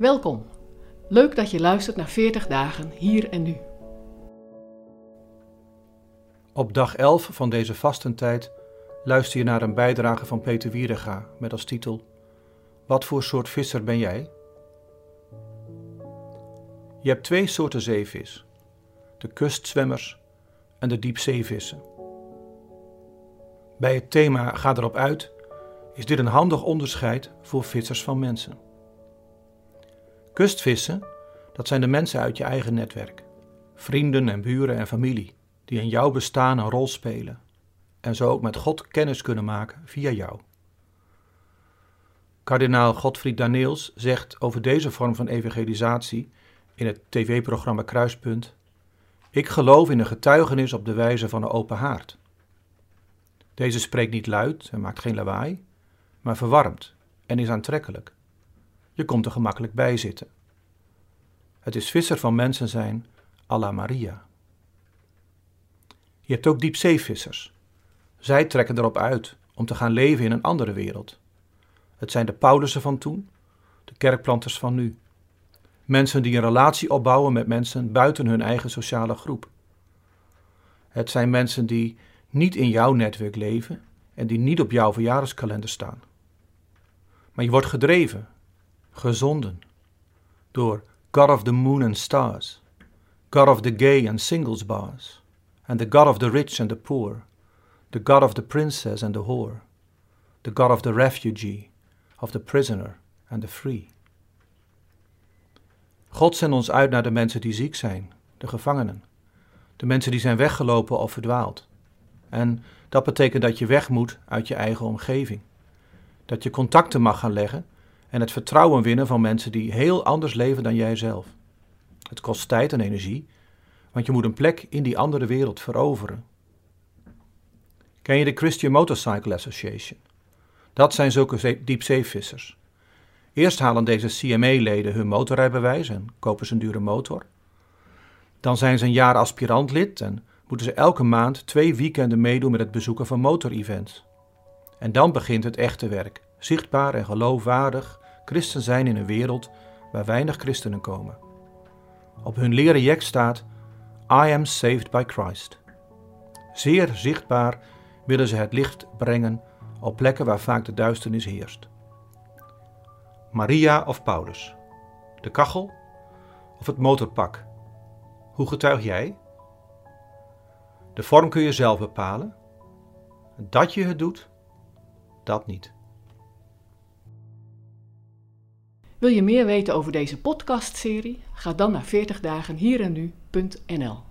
Welkom. Leuk dat je luistert naar 40 dagen hier en nu. Op dag 11 van deze vastentijd luister je naar een bijdrage van Peter Wierega met als titel Wat voor soort visser ben jij? Je hebt twee soorten zeevis: de kustzwemmers en de diepzeevissen. Bij het thema Ga erop uit is dit een handig onderscheid voor vissers van mensen. Kustvissen, dat zijn de mensen uit je eigen netwerk. Vrienden en buren en familie die in jouw bestaan een rol spelen en zo ook met God kennis kunnen maken via jou. Kardinaal Godfried Daneels zegt over deze vorm van evangelisatie in het tv-programma Kruispunt: Ik geloof in een getuigenis op de wijze van een open haard. Deze spreekt niet luid en maakt geen lawaai, maar verwarmt en is aantrekkelijk. Je komt er gemakkelijk bij zitten. Het is visser van mensen zijn à la Maria. Je hebt ook diepzeevissers. Zij trekken erop uit om te gaan leven in een andere wereld. Het zijn de Paulussen van toen, de kerkplanters van nu. Mensen die een relatie opbouwen met mensen buiten hun eigen sociale groep. Het zijn mensen die niet in jouw netwerk leven en die niet op jouw verjaardagskalender staan. Maar je wordt gedreven, gezonden, door God of the moon and stars, God of the gay and singles bars, and the God of the rich and the poor, the God of the princess and the whore, the God of the refugee, of the prisoner and the free. God zendt ons uit naar de mensen die ziek zijn, de gevangenen, de mensen die zijn weggelopen of verdwaald. En dat betekent dat je weg moet uit je eigen omgeving. Dat je contacten mag gaan leggen en het vertrouwen winnen van mensen die heel anders leven dan jijzelf. Het kost tijd en energie, want je moet een plek in die andere wereld veroveren. Ken je de Christian Motorcycle Association? Dat zijn zulke diepzeevissers. Eerst halen deze CME-leden hun motorrijbewijs en kopen ze een dure motor. Dan zijn ze een jaar aspirantlid en moeten ze elke maand twee weekenden meedoen met het bezoeken van motorevents. En dan begint het echte werk, zichtbaar en geloofwaardig christen zijn in een wereld waar weinig christenen komen. Op hun leren jek staat: I am saved by Christ. Zeer zichtbaar willen ze het licht brengen op plekken waar vaak de duisternis heerst. Maria of Paulus? De kachel of het motorpak? Hoe getuig jij? De vorm kun je zelf bepalen. Dat je het doet, dat niet. Wil je meer weten over deze podcastserie? Ga dan naar 40dagenhierennu.nl